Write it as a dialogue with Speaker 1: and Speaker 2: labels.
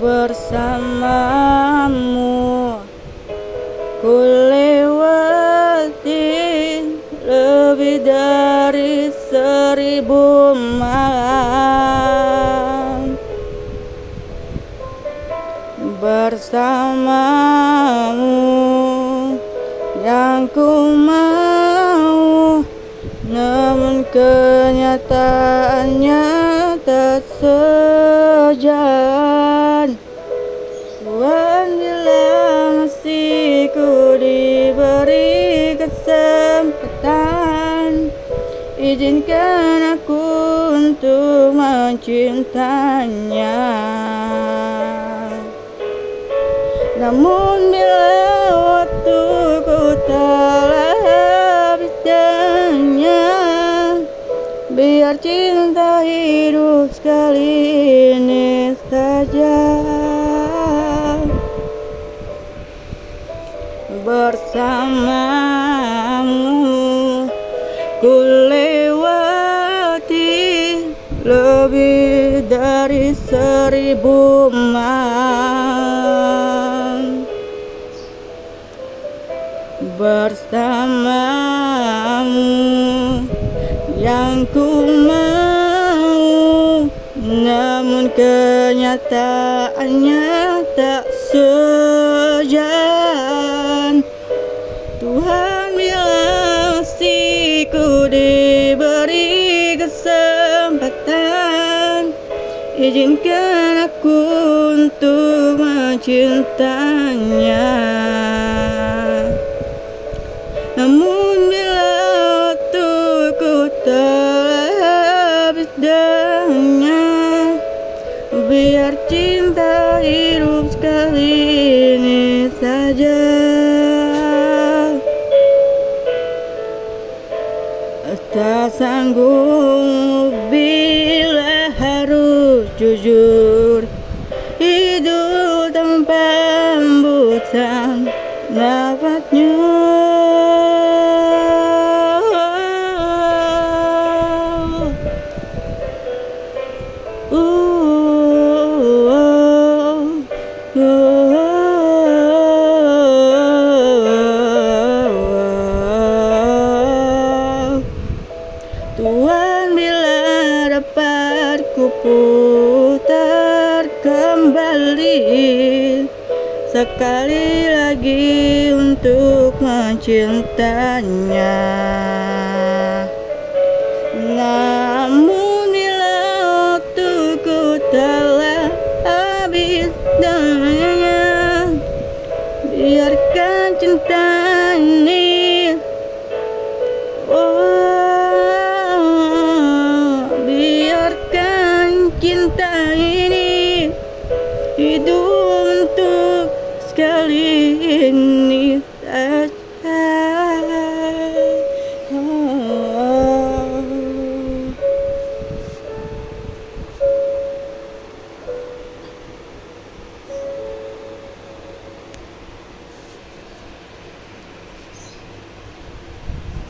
Speaker 1: bersamamu. Ku lewati lebih dari seribu malam. Bersamamu yang ku mau Namun kenyataannya tak sejalan Izinkan aku untuk mencintanya Namun bila waktuku telah habis dengannya Biar cinta hidup sekali ini saja. Bersamamu ku lebih dari seribu malam Bersamamu yang ku mau. Namun kenyataannya Izinkan aku untuk mencintanya Namun bila waktuku telah habis dengannya Biar cinta hidup sekali ini saja. Tak sanggup jujur Hidup tanpa hembusan nafasnya Tuhan bila dapat ku putar kembali sekali lagi untuk mencintanya namun bila waktuku telah habis dengannya. Biarkan cinta ini que ali